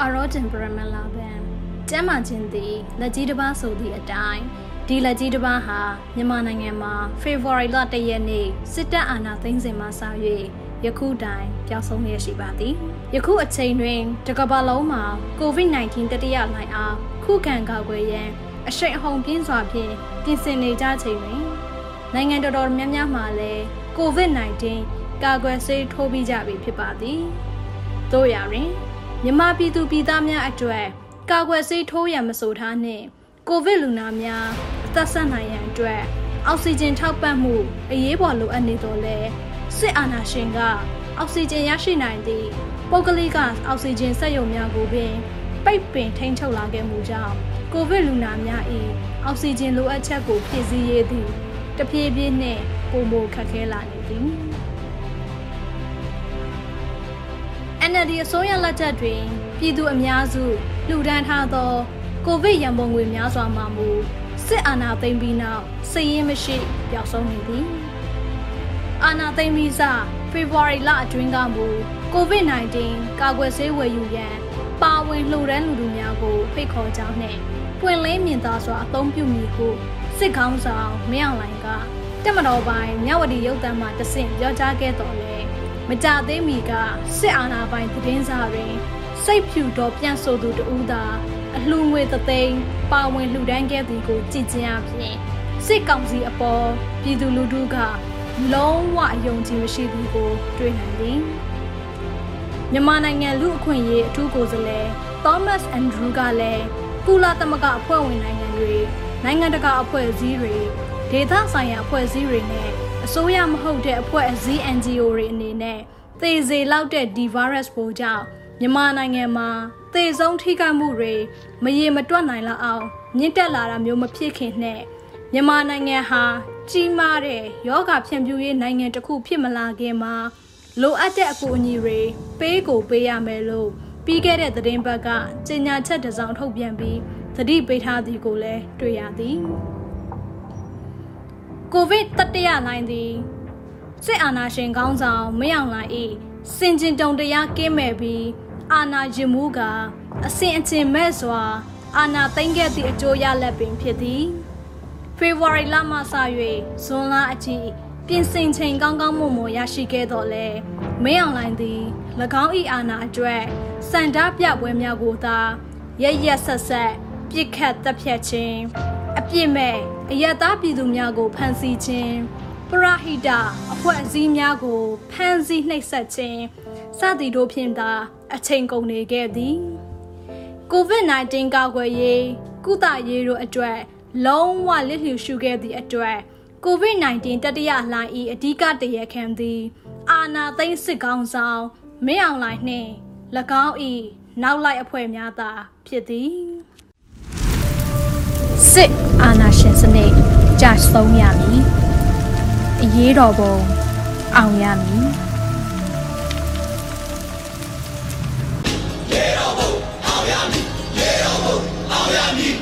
အရောဂျင်ပရမလာဘန်ကျမ်းမာခြင်းသည်လက်ကြီးတစ်ပါးဆိုသည့်အတိုင်းဒီလက်ကြီးတစ်ပါးဟာမြန်မာနိုင်ငံမှာ February လ1ရက်နေ့စစ်တပ်အာဏာသိမ်းစဉ်မှစ၍ယခုတိုင်ပျောက်ဆုံးရရှိပါသည်ယခုအချိန်တွင်တကမ္ဘာလုံးမှာ COVID-19 တတိယလှိုင်းအားခုခံကာကွယ်ရန်အရှိန်အဟုန်ပြင်းစွာဖြင့်ပြင်ဆင်နေကြချိန်တွင် နိုင်ငံတော်တော်များများမှာလည်း COVID-19 ကာကွယ်ဆေးထိုးပြီးကြပြီဖြစ်ပါသည်တို့ရရင်မြမပြည်သူပြည်သားများအတွက်ကာကွယ်ဆေးထိုးရန်မဆိုထားနှင့်ကိုဗစ်လူနာများအသက်ဆက်နိုင်ရန်အတွက်အောက်ဆီဂျင်ထောက်ပံ့မှုအရေးပေါ်လိုအပ်နေတော့လဲစစ်အာဏာရှင်ကအောက်ဆီဂျင်ရရှိနိုင်သည့်ပုဂ္ဂလိကအောက်ဆီဂျင်စက်ရုံများကိုပင်ပိတ်ပင်ထိန်းချုပ်လာခဲ့မှုကြောင့်ကိုဗစ်လူနာများ၏အောက်ဆီဂျင်လိုအပ်ချက်ကိုဖြည့်ဆည်းရေးသည့် တဖြည်းဖြည်းနှင့်ပုံမခက်ခဲလာနေသည် NLD အစိုးရလက်ထက်တွင်ပြည်သူအများစုလှူဒန်းထားသောကိုဗစ်ရန်ပုံငွေများစွာမှမူစစ်အာဏာသိမ်းပြီးနောက်စည်ရင်းမရှိပျောက်ဆုံးနေသည်အာဏာသိမ်းပြီးစဖေဖော်ဝါရီလအတွင်းကမူကိုဗစ် -19 ကာကွယ်ဆေးဝယ်ယူရန်ပါဝင်လှူဒန်းလူလူများကိုဖိတ်ခေါ်ကြောင်းနှင့်ပွင့်လင်းမြင်သာစွာအသုံးပြုမည်ဟု စစ်ကောင်းဆောင်မင်းအောင်လှိုင်ကတက်မတော်ပိုင်းမြဝတီရုပ်သံမှတဆင့်ပြောကြားခဲ့တော်လဲမကြသေးမီကစစ်အာဏာပိုင်သတင်းစာတွင်စိတ်ဖြူတော်ပြန်ဆိုသူတဦးသာအလှငွေသသိန်းပါဝင်လှူဒန်းခဲ့သည်ကိုကြည်ကျင်အပြင်စစ်ကောင်စီအပေါ်ပြည်သူလူထုကလုံးဝအယုံကြည်မရှိသည်ကိုတွေ့နိုင်သည်မြန်မာနိုင်ငံလူအခွင့်အရေးအထူးကိုယ်စားလှယ် Thomas Andrew ကလည်းကုလသမဂ္ဂအဖွဲ့ဝင်နိုင်ငံတွေ နိုင်ငံတကာအဖွဲ့အစည်းတွေဒေသဆိုင်ရာအဖွဲ့အစည်းတွေနဲ့အစိုးရမဟုတ်တဲ့အဖွဲ့အစည်း NGO တွေအနေနဲ့သေစေလောက်တဲ့ဒီ virus ပိုးကြောင့်မြန်မာနိုင်ငံမှာသေဆုံးထိခိုက်မှုတွေမရေမတွက်နိုင်လောက်အောင်မြင့်တက်လာတာမျိုးမဖြစ်ခင်နဲ့မြန်မာနိုင်ငံဟာကြီးမားတဲ့ယောဂဖြန့်ဖြူးရေးနိုင်ငံတစ်ခုဖြစ်မလာခင်မှာလိုအပ်တဲ့အကူအညီတွေပေးကိုပေးရမယ်လို့ပြီးခဲ့တဲ့သတင်းပတ်ကကြေညာချက်တစ်စောင်ထုတ်ပြန်ပြီးသ တိပေးထားသည်ကိုလည်းတွေ့ရသည်ကိုဗစ်တတိယလိုင်းသည်စစ်အာဏာရှင်ကောင်းဆောင်မင်းအောင်လှိုင်၏စင်ကျင်တုံတရားကင်းမဲ့ပြီးအာဏာရင်မှုကအစဉ်အကျင်မဲ့စွာ အာဏာသိမ်းခဲ့သည့်အကျိုးရလဒ်ပင်ဖြစ်သည်ဖေဖော်ဝါရီလမှစ၍ဇွန်လအထိပြင်ဆင်ချိန်ကောင်းကောင်းမွန်မွန်ရရှိခဲ့တော်လဲမင်းအောင်လှိုင်သည်၎င်း၏အာဏာအတွက်စန္ဒပြပွဲများကိုသာရရက်ဆက်ဆက် ပြစ်ခတ်တပ်ဖြတ်ခြင်းအပြစ်မဲ့အယက်သားပြည်သူများကိုဖမ်းဆီးခြင်းပရဟိတအဖွဲ့အစည်းများကိုဖမ်းဆီးနှိပ်စက်ခြင်းစသည်တို့ဖြင့်သာအချိန်ကုန်နေခဲ့သည် COVID-19 ကာကွယ်ရေးကုသရေးတို့အတွက်လုံးဝလစ်လျူရှုခဲ့သည့်အတွက် COVID-19 တတိယလှိုင်း၏အဓိကတရခံသည် အာနာသိန်းစစ်ကောင်းဆောင်မင်းအောင်လှိုင်နှင့်၎င်း၏နောက်လိုက်အဖွဲ့များသာဖြစ်သည် စစ်အာဏာရှင်စနစ်ကြာဆုံးရမည်အရေးတော်ပုံအောင်ရမည်ရေတော်ဘုံအောင်ရမည်ရေတော်ဘုံအောင်ရမည်